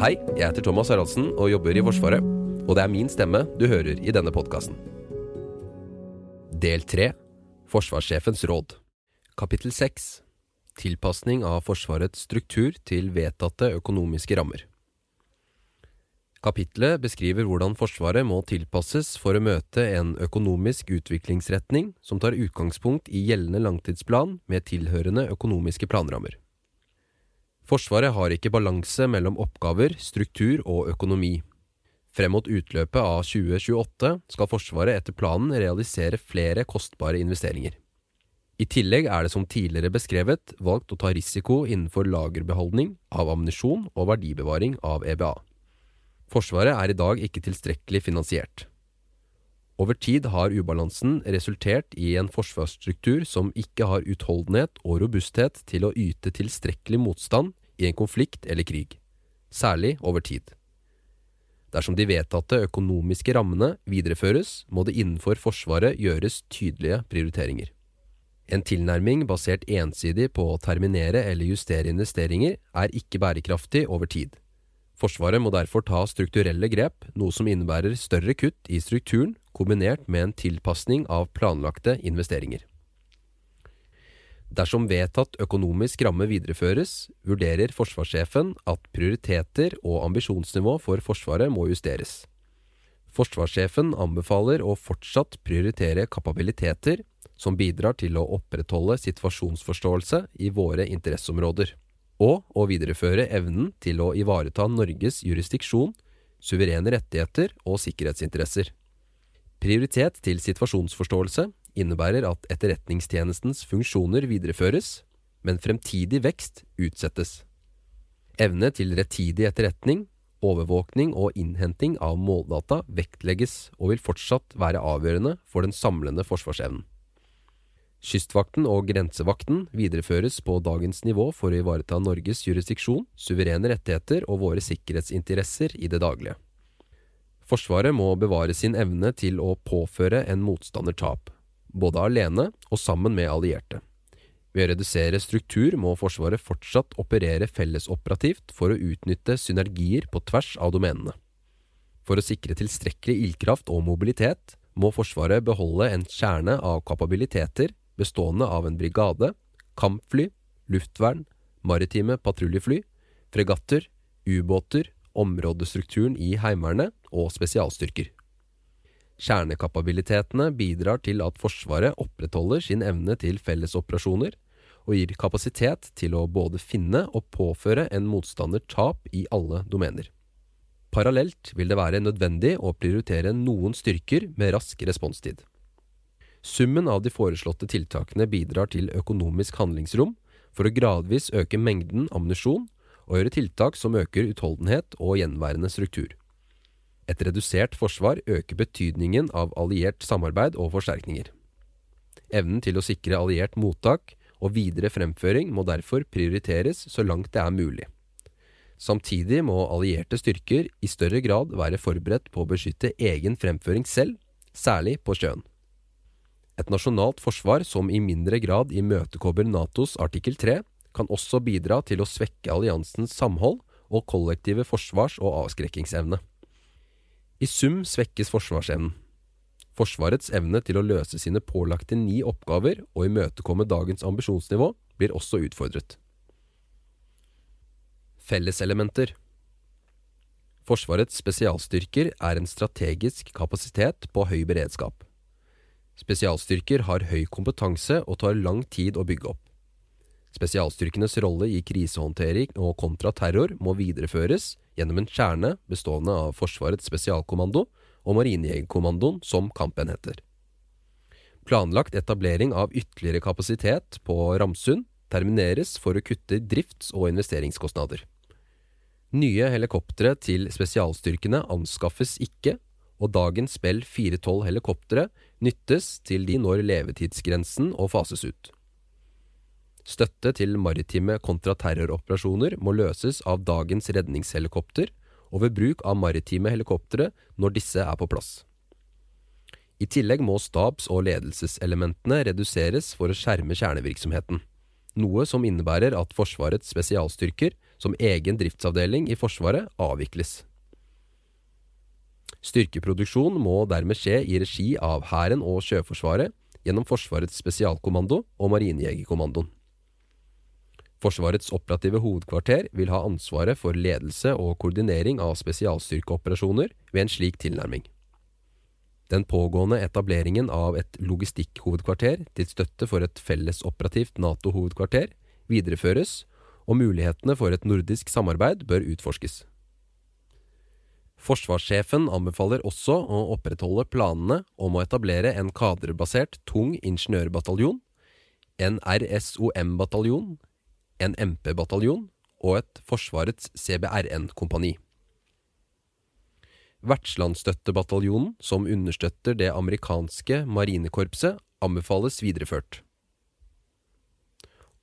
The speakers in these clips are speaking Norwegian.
Hei, jeg heter Thomas Haraldsen og jobber i Forsvaret. Og det er min stemme du hører i denne podkasten. Del 3 Forsvarssjefens råd Kapittel 6 Tilpasning av Forsvarets struktur til vedtatte økonomiske rammer. Kapitlet beskriver hvordan Forsvaret må tilpasses for å møte en økonomisk utviklingsretning som tar utgangspunkt i gjeldende langtidsplan med tilhørende økonomiske planrammer. Forsvaret har ikke balanse mellom oppgaver, struktur og økonomi. Frem mot utløpet av 2028 skal Forsvaret etter planen realisere flere kostbare investeringer. I tillegg er det som tidligere beskrevet valgt å ta risiko innenfor lagerbeholdning av ammunisjon og verdibevaring av EBA. Forsvaret er i dag ikke tilstrekkelig finansiert. Over tid har ubalansen resultert i en forsvarsstruktur som ikke har utholdenhet og robusthet til å yte tilstrekkelig motstand i en konflikt eller krig, særlig over tid. Dersom de vedtatte økonomiske rammene videreføres, må det innenfor Forsvaret gjøres tydelige prioriteringer. En tilnærming basert ensidig på å terminere eller justere investeringer er ikke bærekraftig over tid. Forsvaret må derfor ta strukturelle grep, noe som innebærer større kutt i strukturen kombinert med en tilpasning av planlagte investeringer. Dersom vedtatt økonomisk ramme videreføres, vurderer forsvarssjefen at prioriteter og ambisjonsnivå for Forsvaret må justeres. Forsvarssjefen anbefaler å fortsatt prioritere kapabiliteter som bidrar til å opprettholde situasjonsforståelse i våre interesseområder, og å videreføre evnen til å ivareta Norges jurisdiksjon, suverene rettigheter og sikkerhetsinteresser. Prioritet til situasjonsforståelse innebærer at Etterretningstjenestens funksjoner videreføres, men fremtidig vekst utsettes. Evne til rettidig etterretning, overvåkning og innhenting av måldata vektlegges og vil fortsatt være avgjørende for den samlende forsvarsevnen. Kystvakten og grensevakten videreføres på dagens nivå for å ivareta Norges jurisdiksjon, suverene rettigheter og våre sikkerhetsinteresser i det daglige. Forsvaret må bevare sin evne til å påføre en motstander tap både alene og sammen med allierte. Ved å redusere struktur må Forsvaret fortsatt operere fellesoperativt for å utnytte synergier på tvers av domenene. For å sikre tilstrekkelig ildkraft og mobilitet må Forsvaret beholde en kjerne av kapabiliteter bestående av en brigade, kampfly, luftvern, maritime patruljefly, fregatter, ubåter, områdestrukturen i Heimevernet og spesialstyrker. Kjernekapabilitetene bidrar til at Forsvaret opprettholder sin evne til fellesoperasjoner, og gir kapasitet til å både finne og påføre en motstander tap i alle domener. Parallelt vil det være nødvendig å prioritere noen styrker med rask responstid. Summen av de foreslåtte tiltakene bidrar til økonomisk handlingsrom for å gradvis øke mengden ammunisjon og gjøre tiltak som øker utholdenhet og gjenværende struktur. Et redusert forsvar øker betydningen av alliert samarbeid og forsterkninger. Evnen til å sikre alliert mottak og videre fremføring må derfor prioriteres så langt det er mulig. Samtidig må allierte styrker i større grad være forberedt på å beskytte egen fremføring selv, særlig på sjøen. Et nasjonalt forsvar som i mindre grad imøtekommer Natos artikkel 3, kan også bidra til å svekke alliansens samhold og kollektive forsvars- og avskrekkingsevne. I sum svekkes forsvarsevnen. Forsvarets evne til å løse sine pålagte ni oppgaver og imøtekomme dagens ambisjonsnivå blir også utfordret. Felleselementer Forsvarets spesialstyrker er en strategisk kapasitet på høy beredskap. Spesialstyrker har høy kompetanse og tar lang tid å bygge opp. Spesialstyrkenes rolle i krisehåndtering og kontraterror må videreføres gjennom en kjerne bestående av Forsvarets spesialkommando og Marinejegerkommandoen som kampenheter. Planlagt etablering av ytterligere kapasitet på Ramsund termineres for å kutte drifts- og investeringskostnader. Nye helikoptre til spesialstyrkene anskaffes ikke, og dagens Bell 412 helikoptre nyttes til de når levetidsgrensen og fases ut. Støtte til maritime kontraterroroperasjoner må løses av dagens redningshelikopter og ved bruk av maritime helikoptre når disse er på plass. I tillegg må stabs- og ledelseselementene reduseres for å skjerme kjernevirksomheten, noe som innebærer at Forsvarets spesialstyrker som egen driftsavdeling i Forsvaret avvikles. Styrkeproduksjon må dermed skje i regi av Hæren og Sjøforsvaret gjennom Forsvarets spesialkommando og Marinejegerkommandoen. Forsvarets operative hovedkvarter vil ha ansvaret for ledelse og koordinering av spesialstyrkeoperasjoner ved en slik tilnærming. Den pågående etableringen av et logistikkhovedkvarter til støtte for et fellesoperativt Nato-hovedkvarter videreføres, og mulighetene for et nordisk samarbeid bør utforskes. Forsvarssjefen anbefaler også å opprettholde planene om å etablere en kadrebasert tung ingeniørbataljon, en RSOM-bataljon, en MP-bataljon og et Forsvarets CBRN-kompani. Vertslandsstøttebataljonen, som understøtter det amerikanske marinekorpset, anbefales videreført.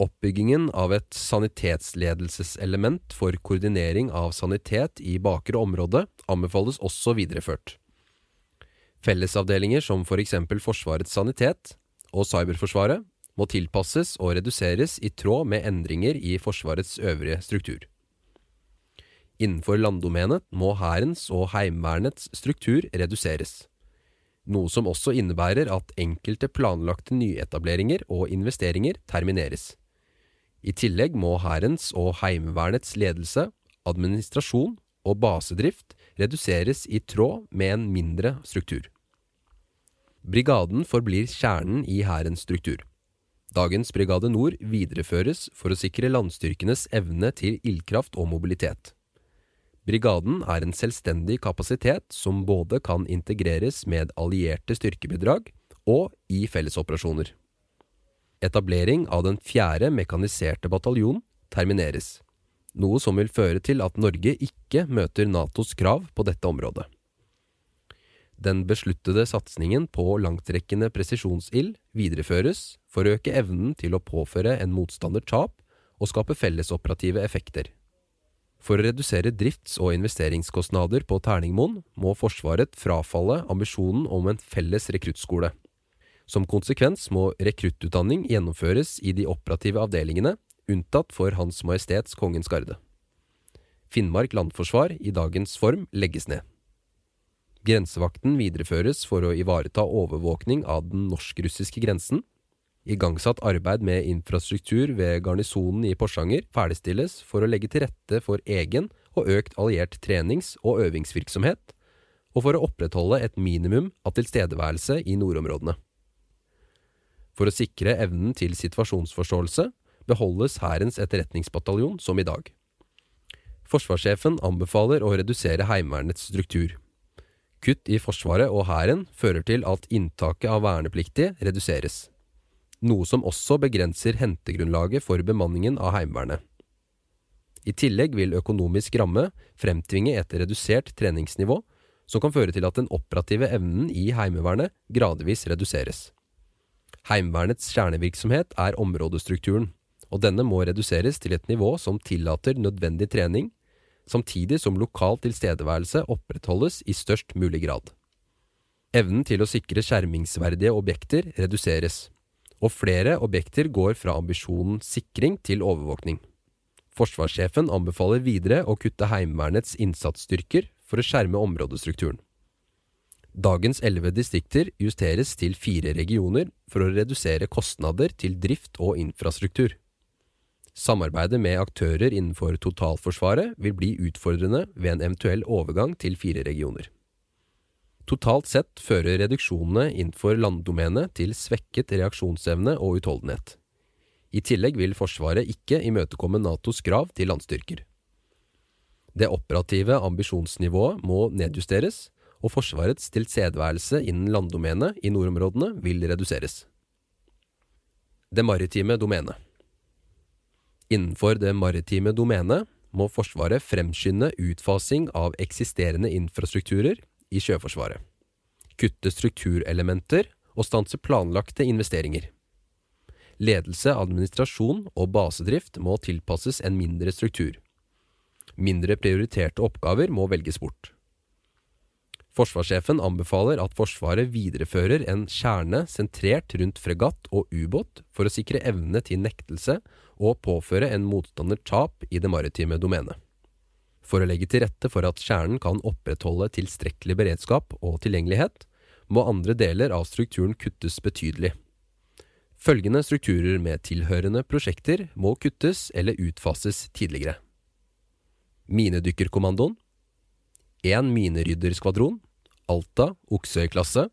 Oppbyggingen av et sanitetsledelseselement for koordinering av sanitet i bakre område anbefales også videreført. Fellesavdelinger som for eksempel Forsvarets sanitet og Cyberforsvaret må tilpasses og reduseres i tråd med endringer i Forsvarets øvrige struktur. Innenfor landdomenet må Hærens og Heimevernets struktur reduseres, noe som også innebærer at enkelte planlagte nyetableringer og investeringer termineres. I tillegg må Hærens og Heimevernets ledelse, administrasjon og basedrift reduseres i tråd med en mindre struktur. Brigaden forblir kjernen i Hærens struktur. Dagens Brigade Nord videreføres for å sikre landstyrkenes evne til ildkraft og mobilitet. Brigaden er en selvstendig kapasitet som både kan integreres med allierte styrkebidrag og i fellesoperasjoner. Etablering av den fjerde mekaniserte bataljon termineres, noe som vil føre til at Norge ikke møter Natos krav på dette området. Den besluttede satsingen på langtrekkende presisjonsild videreføres for å øke evnen til å påføre en motstander tap og skape fellesoperative effekter. For å redusere drifts- og investeringskostnader på Terningmoen må Forsvaret frafalle ambisjonen om en felles rekruttskole. Som konsekvens må rekruttutdanning gjennomføres i de operative avdelingene, unntatt for Hans Majestets Kongens Garde. Finnmark landforsvar i dagens form legges ned. Grensevakten videreføres for å ivareta overvåkning av den norsk-russiske grensen. Igangsatt arbeid med infrastruktur ved garnisonen i Porsanger ferdigstilles for å legge til rette for egen og økt alliert trenings- og øvingsvirksomhet, og for å opprettholde et minimum av tilstedeværelse i nordområdene. For å sikre evnen til situasjonsforståelse beholdes Hærens etterretningsbataljon som i dag. Forsvarssjefen anbefaler å redusere Heimevernets struktur. Kutt i Forsvaret og Hæren fører til at inntaket av vernepliktige reduseres, noe som også begrenser hentegrunnlaget for bemanningen av Heimevernet. I tillegg vil økonomisk ramme fremtvinge et redusert treningsnivå, som kan føre til at den operative evnen i Heimevernet gradvis reduseres. Heimevernets kjernevirksomhet er områdestrukturen, og denne må reduseres til et nivå som tillater nødvendig trening, samtidig som lokal tilstedeværelse opprettholdes i størst mulig grad. Evnen til å sikre skjermingsverdige objekter reduseres, og flere objekter går fra ambisjonen sikring til overvåkning. Forsvarssjefen anbefaler videre å kutte Heimevernets innsatsstyrker for å skjerme områdestrukturen. Dagens elleve distrikter justeres til fire regioner for å redusere kostnader til drift og infrastruktur. Samarbeidet med aktører innenfor totalforsvaret vil bli utfordrende ved en eventuell overgang til fire regioner. Totalt sett fører reduksjonene innenfor landdomenet til svekket reaksjonsevne og utholdenhet. I tillegg vil Forsvaret ikke imøtekomme Natos krav til landstyrker. Det operative ambisjonsnivået må nedjusteres, og Forsvarets tilstedeværelse innen landdomenet i nordområdene vil reduseres. Det maritime domenet Innenfor det maritime domenet må Forsvaret fremskynde utfasing av eksisterende infrastrukturer i Sjøforsvaret, kutte strukturelementer og stanse planlagte investeringer. Ledelse, administrasjon og basedrift må tilpasses en mindre struktur. Mindre prioriterte oppgaver må velges bort. Forsvarssjefen anbefaler at Forsvaret viderefører en kjerne sentrert rundt fregatt og ubåt for å sikre evne til nektelse og påføre en motstander tap i det maritime domenet. For å legge til rette for at kjernen kan opprettholde tilstrekkelig beredskap og tilgjengelighet, må andre deler av strukturen kuttes betydelig. Følgende strukturer med tilhørende prosjekter må kuttes eller utfases tidligere. Minedykkerkommandoen én minerydderskvadron, Alta Oksøy-klasse,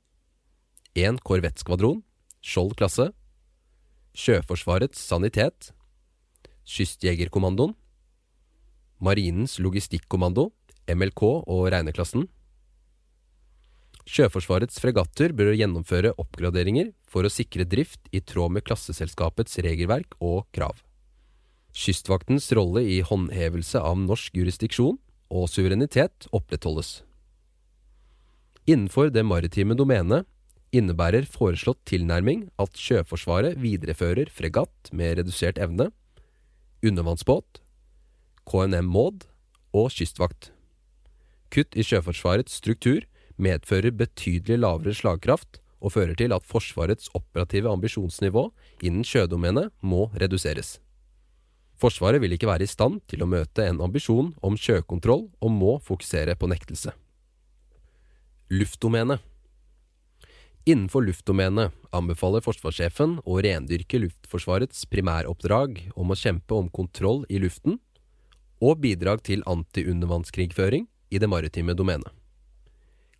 én korvettskvadron, Skjold klasse, Sjøforsvarets sanitet, Kystjegerkommandoen, Marinens logistikkommando, MLK og regneklassen. Sjøforsvarets fregatter bør gjennomføre oppgraderinger for å sikre drift i tråd med klasseselskapets regelverk og krav. Kystvaktens rolle i håndhevelse av norsk jurisdiksjon og suverenitet opprettholdes. Innenfor det maritime domenet innebærer foreslått tilnærming at Sjøforsvaret viderefører fregatt med redusert evne, undervannsbåt, KNM Maud og kystvakt. Kutt i Sjøforsvarets struktur medfører betydelig lavere slagkraft og fører til at Forsvarets operative ambisjonsnivå innen sjødomenet må reduseres. Forsvaret vil ikke være i stand til å møte en ambisjon om sjøkontroll og må fokusere på nektelse. Luftdomene Innenfor luftdomenet anbefaler forsvarssjefen å rendyrke Luftforsvarets primæroppdrag om å kjempe om kontroll i luften og bidrag til antiundervannskrigføring i det maritime domenet.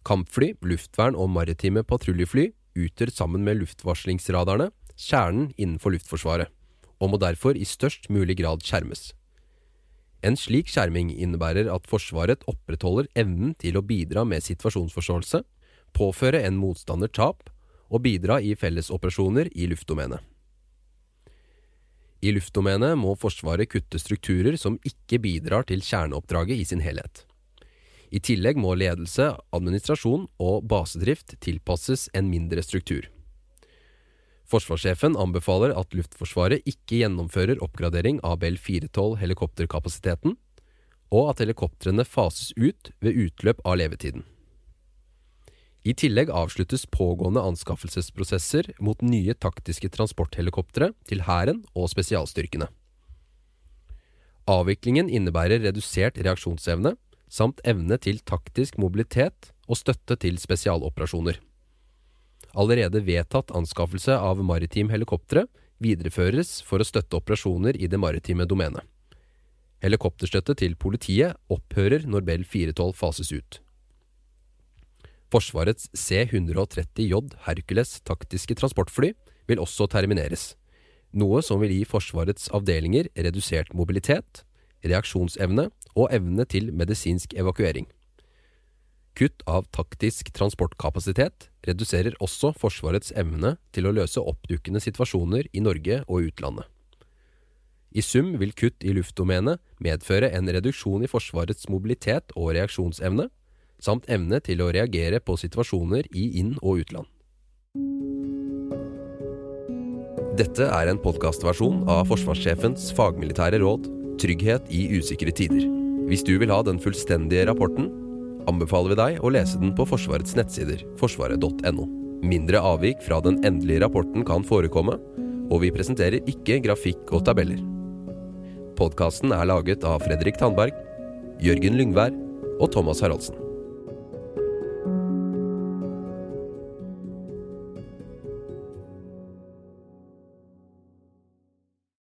Kampfly, luftvern og maritime patruljefly utgjør sammen med luftvarslingsradarene kjernen innenfor Luftforsvaret og må derfor i størst mulig grad skjermes. En slik skjerming innebærer at Forsvaret opprettholder evnen til å bidra med situasjonsforståelse, påføre en motstander tap og bidra i fellesoperasjoner i luftdomenet. I luftdomenet må Forsvaret kutte strukturer som ikke bidrar til kjerneoppdraget i sin helhet. I tillegg må ledelse, administrasjon og basedrift tilpasses en mindre struktur. Forsvarssjefen anbefaler at Luftforsvaret ikke gjennomfører oppgradering av Bell 412 helikopterkapasiteten, og at helikoptrene fases ut ved utløp av levetiden. I tillegg avsluttes pågående anskaffelsesprosesser mot nye taktiske transporthelikoptre til Hæren og spesialstyrkene. Avviklingen innebærer redusert reaksjonsevne samt evne til taktisk mobilitet og støtte til spesialoperasjoner allerede vedtatt anskaffelse av maritim helikoptre videreføres for å støtte operasjoner i det maritime domenet. Helikopterstøtte til politiet opphører når Bell 412 fases ut. Forsvarets C-130J Hercules taktiske transportfly vil også termineres, noe som vil gi Forsvarets avdelinger redusert mobilitet, reaksjonsevne og evne til medisinsk evakuering. Kutt av taktisk transportkapasitet reduserer også Forsvarets evne til å løse oppdukkende situasjoner i Norge og utlandet. I sum vil kutt i luftdomenet medføre en reduksjon i Forsvarets mobilitet og reaksjonsevne, samt evne til å reagere på situasjoner i inn- og utland. Dette er en podkastversjon av forsvarssjefens fagmilitære råd 'Trygghet i usikre tider'. Hvis du vil ha den fullstendige rapporten, anbefaler vi deg å lese den på Forsvarets nettsider, forsvaret.no. Mindre avvik fra den endelige rapporten kan forekomme, og vi presenterer ikke grafikk og tabeller. Podkasten er laget av Fredrik Tandberg, Jørgen Lyngvær og Thomas Haraldsen.